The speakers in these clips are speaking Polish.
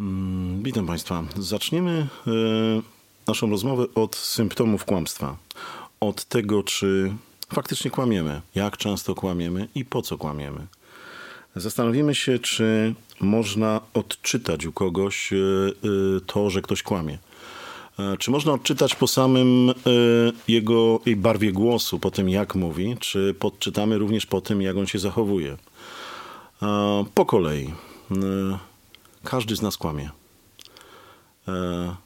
Mm, witam Państwa. Zaczniemy e, naszą rozmowę od symptomów kłamstwa. Od tego, czy faktycznie kłamiemy, jak często kłamiemy i po co kłamiemy. Zastanowimy się, czy można odczytać u kogoś e, e, to, że ktoś kłamie. Czy można odczytać po samym jego barwie głosu, po tym jak mówi, czy podczytamy również po tym, jak on się zachowuje? Po kolei. Każdy z nas kłamie. E,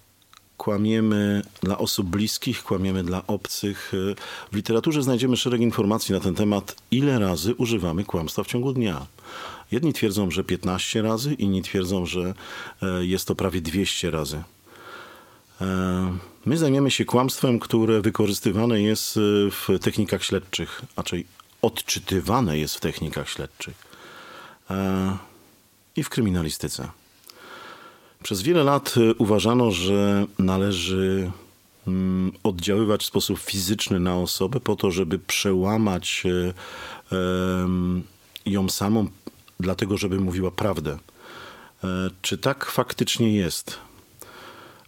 kłamiemy dla osób bliskich, kłamiemy dla obcych. E, w literaturze znajdziemy szereg informacji na ten temat, ile razy używamy kłamstwa w ciągu dnia. Jedni twierdzą, że 15 razy, inni twierdzą, że e, jest to prawie 200 razy. My zajmiemy się kłamstwem, które wykorzystywane jest w technikach śledczych, raczej odczytywane jest w technikach śledczych i w kryminalistyce. Przez wiele lat y, uważano, że należy mm, oddziaływać w sposób fizyczny na osobę po to, żeby przełamać y, ją samą, dlatego żeby mówiła prawdę. E, czy tak faktycznie jest?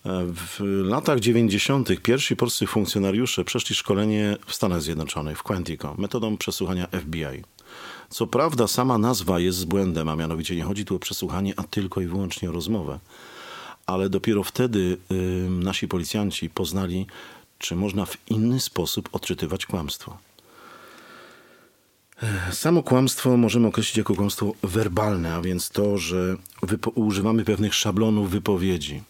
E, w latach 90. pierwsi polscy funkcjonariusze przeszli szkolenie w Stanach Zjednoczonych, w Quantico, metodą przesłuchania FBI. Co prawda sama nazwa jest z błędem, a mianowicie nie chodzi tu o przesłuchanie, a tylko i wyłącznie o rozmowę. Ale dopiero wtedy nasi policjanci poznali, czy można w inny sposób odczytywać kłamstwo. Samo kłamstwo możemy określić jako kłamstwo werbalne, a więc to, że używamy pewnych szablonów wypowiedzi.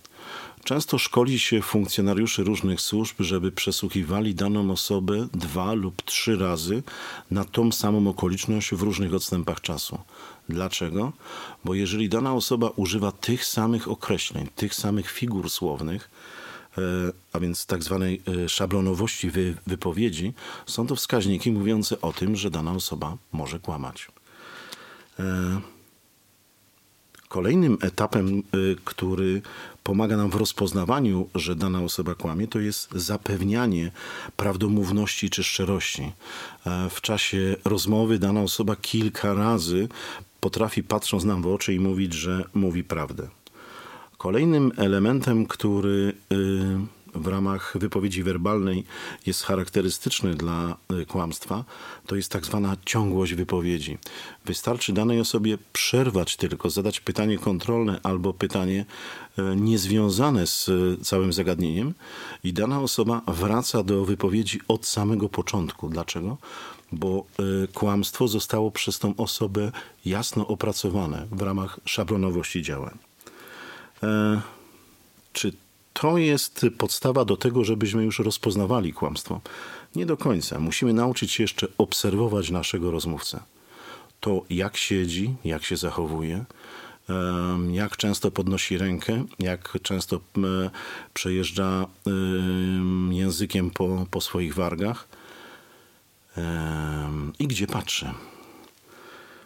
Często szkoli się funkcjonariuszy różnych służb, żeby przesłuchiwali daną osobę dwa lub trzy razy na tą samą okoliczność w różnych odstępach czasu. Dlaczego? Bo jeżeli dana osoba używa tych samych określeń, tych samych figur słownych, e, a więc tak zwanej e, szablonowości wypowiedzi, są to wskaźniki mówiące o tym, że dana osoba może kłamać. Kolejnym etapem, y, który pomaga nam w rozpoznawaniu, że dana osoba kłamie, to jest zapewnianie prawdomówności czy szczerości. E, w czasie rozmowy dana osoba kilka razy potrafi, patrząc nam w oczy, i mówić, że mówi prawdę. Kolejnym elementem, który y, w ramach wypowiedzi werbalnej jest charakterystyczny dla y, kłamstwa, to jest tak zwana ciągłość wypowiedzi. Wystarczy danej osobie przerwać tylko, zadać pytanie kontrolne albo pytanie y, niezwiązane z y, całym zagadnieniem i dana osoba wraca do wypowiedzi od samego początku. Dlaczego? Bo kłamstwo zostało przez tą osobę jasno opracowane w ramach szablonowości działań. E, czy to jest podstawa do tego, żebyśmy już rozpoznawali kłamstwo. Nie do końca. Musimy nauczyć się jeszcze obserwować naszego rozmówcę. To, jak siedzi, jak się zachowuje, jak często podnosi rękę, jak często przejeżdża językiem po, po swoich wargach i gdzie patrzy.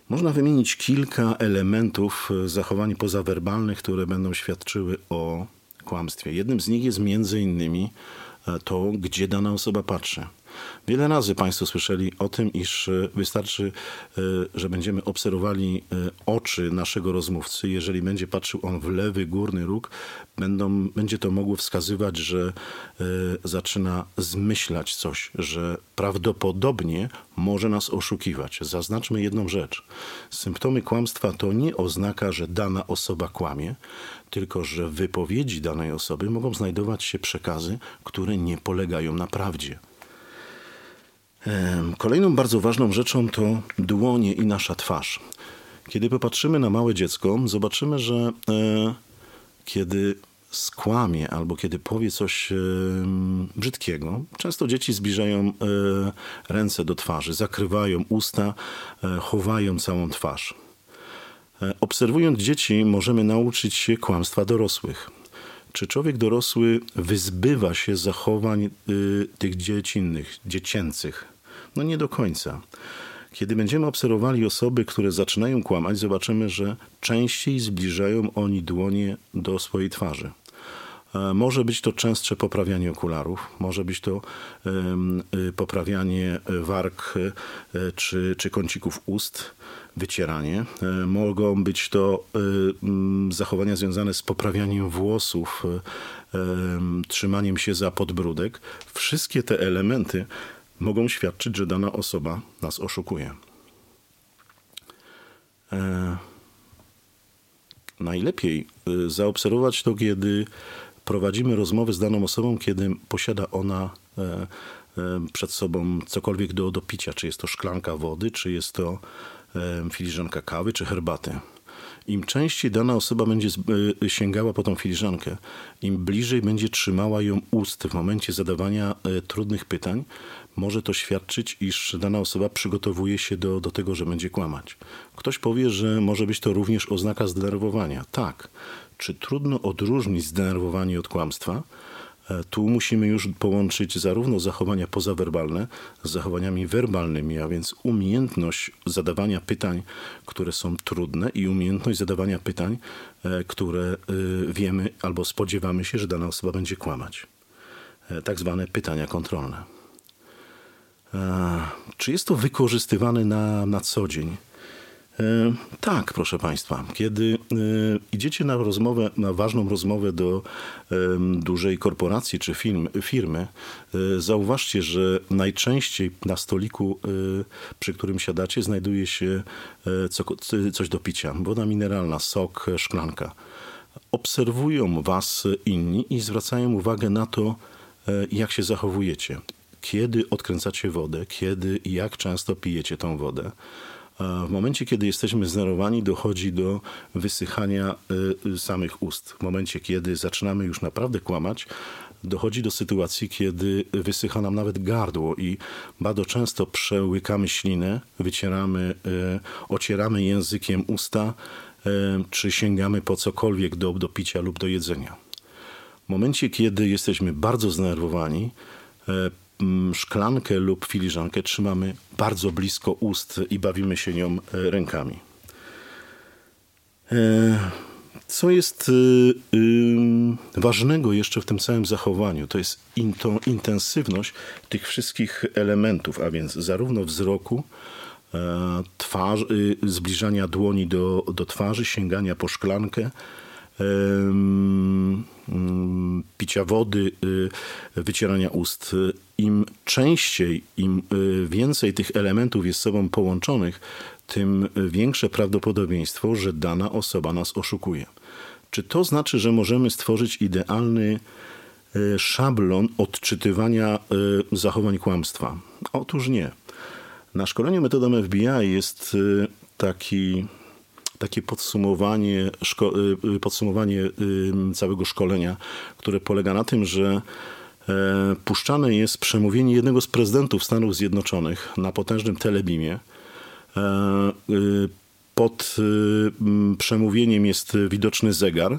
Można wymienić kilka elementów zachowań pozawerbalnych, które będą świadczyły o kłamstwie. Jednym z nich jest między innymi e, to, gdzie dana osoba patrzy. Wiele razy Państwo słyszeli o tym, iż e, wystarczy, e, że będziemy obserwowali oczy naszego rozmówcy. Jeżeli będzie patrzył on w lewy górny róg, będą, będzie to mogło wskazywać, że zaczyna zmyślać coś, że prawdopodobnie może nas oszukiwać. Zaznaczmy jedną rzecz. Symptomy kłamstwa to nie oznaka, że dana osoba kłamie, tylko że w wypowiedzi danej osoby mogą znajdować się przekazy, które nie polegają na prawdzie. Kolejną bardzo ważną rzeczą to dłonie i nasza twarz. Kiedy popatrzymy na małe dziecko, zobaczymy, że e, kiedy skłamie albo kiedy powie coś e, brzydkiego, często dzieci zbliżają e, ręce do twarzy, zakrywają usta, e, chowają całą twarz. E, obserwując dzieci, możemy nauczyć się kłamstwa dorosłych. Czy człowiek dorosły wyzbywa się zachowań y, tych dziecinnych, dziecięcych? No nie do końca. Kiedy będziemy obserwowali osoby, które zaczynają kłamać, zobaczymy, że częściej zbliżają oni dłonie do swojej twarzy. E, może być to częstsze poprawianie okularów, może być to y, poprawianie warg e, czy, czy kącików ust, wycieranie. E, mogą być to zachowania związane z poprawianiem włosów, trzymaniem się za podbródek. Wszystkie te elementy mogą świadczyć, że dana osoba nas oszukuje. Najlepiej y, zaobserwować to, kiedy prowadzimy rozmowę z daną osobą, kiedy posiada ona e, e, przed sobą cokolwiek do, do picia, czy jest to szklanka wody, czy jest to e, filiżanka kawy, czy herbaty. Im częściej dana osoba będzie sięgała po tą filiżankę, im bliżej będzie trzymała ją ust w momencie zadawania trudnych pytań, może to świadczyć, iż dana osoba przygotowuje się do, do tego, że będzie kłamać. Ktoś powie, że może być to również oznaka zdenerwowania. Tak. Czy trudno odróżnić zdenerwowanie od kłamstwa? E, tu musimy już połączyć zarówno zachowania pozawerbalne z zachowaniami werbalnymi, a więc umiejętność zadawania pytań, które są trudne i umiejętność zadawania pytań, e, które e, wiemy albo spodziewamy się, że dana osoba będzie kłamać. Tak zwane pytania kontrolne. Czy jest to wykorzystywane na, na co dzień? E, tak, proszę Państwa. Kiedy e, idziecie na rozmowę, na ważną rozmowę do dużej korporacji czy firmy, zauważcie, że najczęściej na stoliku, e, przy którym siadacie, znajduje się coś do picia. Woda mineralna, sok, szklanka. Obserwują Was inni i zwracają uwagę na to, jak się zachowujecie. Kiedy odkręcacie wodę, kiedy i jak często pijecie tą wodę w momencie, kiedy jesteśmy znerowani, dochodzi do wysychania y, samych ust. W momencie, kiedy zaczynamy już naprawdę kłamać, dochodzi do sytuacji, kiedy wysycha nam nawet gardło i bardzo często przełykamy ślinę, wycieramy, y, ocieramy językiem usta, y, czy sięgamy po cokolwiek do, do picia lub do jedzenia. W momencie, kiedy jesteśmy bardzo zdenerwowani, Mm, szklankę lub filiżankę trzymamy bardzo blisko ust i bawimy się nią e, rękami. E, co jest y, ważnego jeszcze w tym całym zachowaniu, to jest intensywność tych wszystkich elementów, a więc zarówno wzroku, e, twarz, y, zbliżania dłoni do, do twarzy, sięgania po szklankę, picia wody, wycierania ust im częściej, im y, więcej tych elementów jest z sobą połączonych, tym większe prawdopodobieństwo, że dana osoba nas oszukuje. Czy to znaczy, że możemy stworzyć idealny y, szablon odczytywania y, zachowań kłamstwa? Otóż nie. Na szkoleniu metodą FBI jest taki, takie podsumowanie, szko, podsumowanie całego szkolenia, które polega na tym, że E, puszczane jest przemówienie jednego z prezydentów Stanów Zjednoczonych na potężnym telebimie. E, e, pod przemówieniem jest widoczny zegar.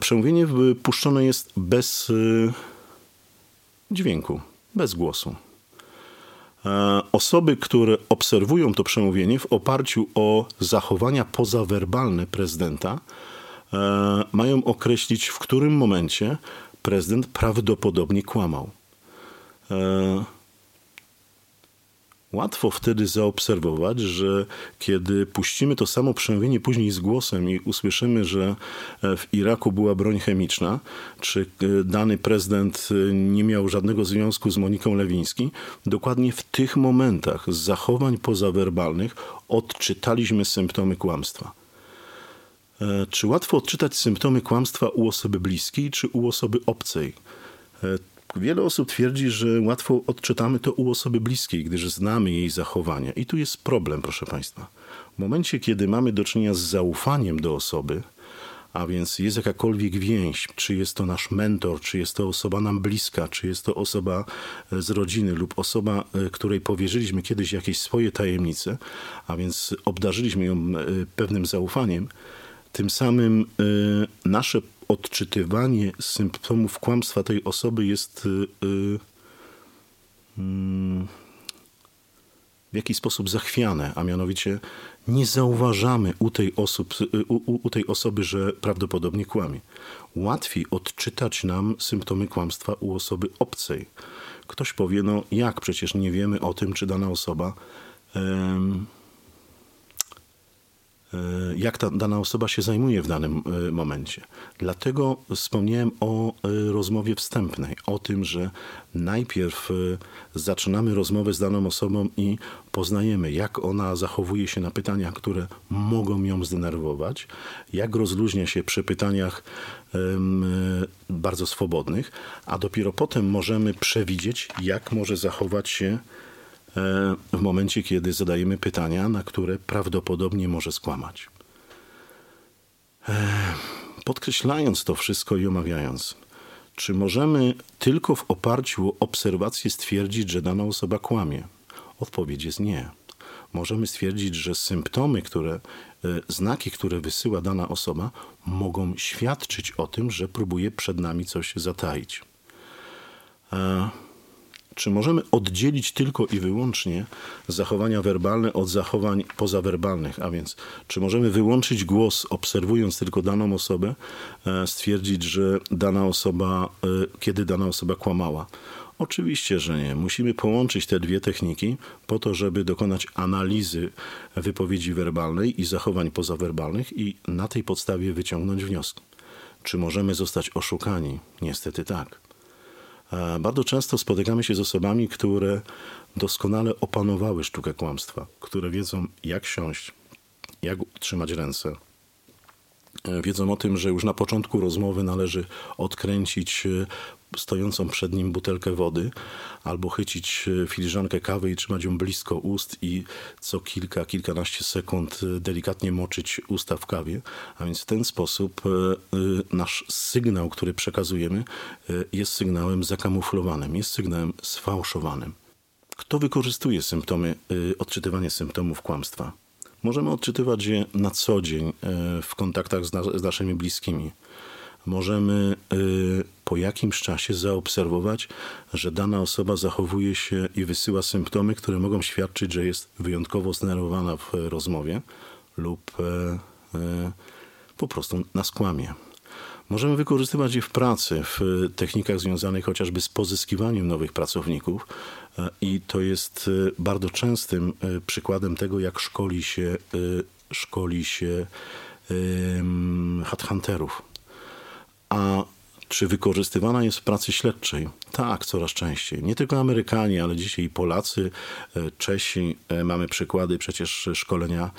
Przemówienie puszczone jest bez dźwięku, bez głosu. Osoby, które obserwują to przemówienie w oparciu o zachowania pozawerbalne prezydenta, mają określić, w którym momencie prezydent prawdopodobnie kłamał. E, łatwo wtedy zaobserwować, że kiedy puścimy to samo przemówienie później z głosem i usłyszymy, że e, w Iraku była broń chemiczna, czy e, dany prezydent nie miał żadnego związku z Moniką Lewiński, dokładnie w tych momentach zachowań pozawerbalnych odczytaliśmy symptomy kłamstwa. E, czy łatwo odczytać symptomy kłamstwa u osoby bliskiej czy u osoby obcej? E, wiele osób twierdzi, że łatwo odczytamy to u osoby bliskiej, gdyż znamy jej zachowania. I tu jest problem, proszę Państwa. W momencie, kiedy mamy do czynienia z zaufaniem do osoby, a więc jest jakakolwiek więź, czy jest to nasz mentor, czy jest to osoba nam bliska, czy jest to osoba e, z rodziny lub osoba, której powierzyliśmy kiedyś jakieś swoje tajemnice, a więc obdarzyliśmy ją pewnym zaufaniem, tym samym nasze odczytywanie symptomów kłamstwa tej osoby jest y, y, mm, w jakiś sposób zachwiane, a mianowicie nie zauważamy u tej, osób, u, u, u tej osoby, że prawdopodobnie kłamie. Łatwiej odczytać nam symptomy kłamstwa u osoby obcej. Ktoś powie, no jak przecież nie wiemy o tym, czy dana osoba E, jak ta dana osoba się zajmuje w danym e, momencie. Dlatego wspomniałem o e, rozmowie wstępnej, o tym, że najpierw zaczynamy rozmowę z daną osobą i poznajemy, jak ona zachowuje się na pytaniach, które mogą ją zdenerwować, jak rozluźnia się przy pytaniach bardzo swobodnych, a dopiero potem możemy przewidzieć, jak może zachować się w momencie, kiedy zadajemy pytania, na które prawdopodobnie może skłamać. Podkreślając to wszystko i omawiając, czy możemy tylko w oparciu o obserwację stwierdzić, że dana osoba kłamie? Odpowiedź jest nie. Możemy stwierdzić, że symptomy, które, e, znaki, które wysyła dana osoba, mogą świadczyć o tym, że próbuje przed nami coś zataić. E, czy możemy oddzielić tylko i wyłącznie zachowania werbalne od zachowań pozawerbalnych? A więc, czy możemy wyłączyć głos, obserwując tylko daną osobę, e, stwierdzić, że dana osoba, e, kiedy dana osoba kłamała? Oczywiście, że nie. Musimy połączyć te dwie techniki po to, żeby dokonać analizy wypowiedzi werbalnej i zachowań pozawerbalnych i na tej podstawie wyciągnąć wnioski. Czy możemy zostać oszukani? Niestety tak. Bardzo często spotykamy się z osobami, które doskonale opanowały sztukę kłamstwa, które wiedzą, jak siąść, jak trzymać ręce. E, wiedzą o tym, że już na początku rozmowy należy odkręcić e, stojącą przed nim butelkę wody, albo chycić e, filiżankę kawy i trzymać ją blisko ust i co kilka, kilkanaście sekund e, delikatnie moczyć usta w kawie. A więc w ten sposób e, nasz sygnał, który przekazujemy, jest sygnałem zakamuflowanym, jest sygnałem sfałszowanym. Kto wykorzystuje symptomy, odczytywanie symptomów kłamstwa? Możemy odczytywać je na co dzień w kontaktach z, z naszymi bliskimi możemy y, po jakimś czasie zaobserwować, że dana osoba zachowuje się i wysyła symptomy, które mogą świadczyć, że jest wyjątkowo zdenerwowana w rozmowie lub e, e, po prostu nas kłamie. Możemy wykorzystywać je w pracy, w technikach związanych chociażby z pozyskiwaniem nowych pracowników e, i to jest bardzo częstym przykładem tego, jak szkoli się, szkoli się headhunterów a czy wykorzystywana jest w pracy śledczej? Tak, coraz częściej. Nie tylko Amerykanie, ale dzisiaj Polacy, e, Czesi. E, mamy przykłady przecież szkolenia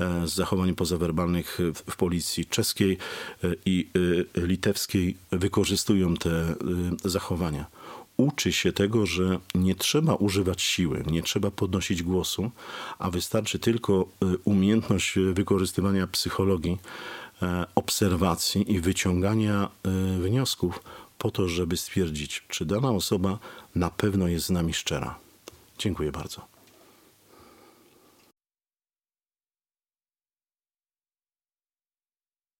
e, z zachowań pozawerbalnych w policji czeskiej i litewskiej wykorzystują te zachowania. Uczy się tego, że nie trzeba używać siły, nie trzeba podnosić głosu, a wystarczy tylko umiejętność wykorzystywania psychologii obserwacji i wyciągania e, wniosków po to, żeby stwierdzić, czy dana osoba na pewno jest z nami szczera. Dziękuję bardzo.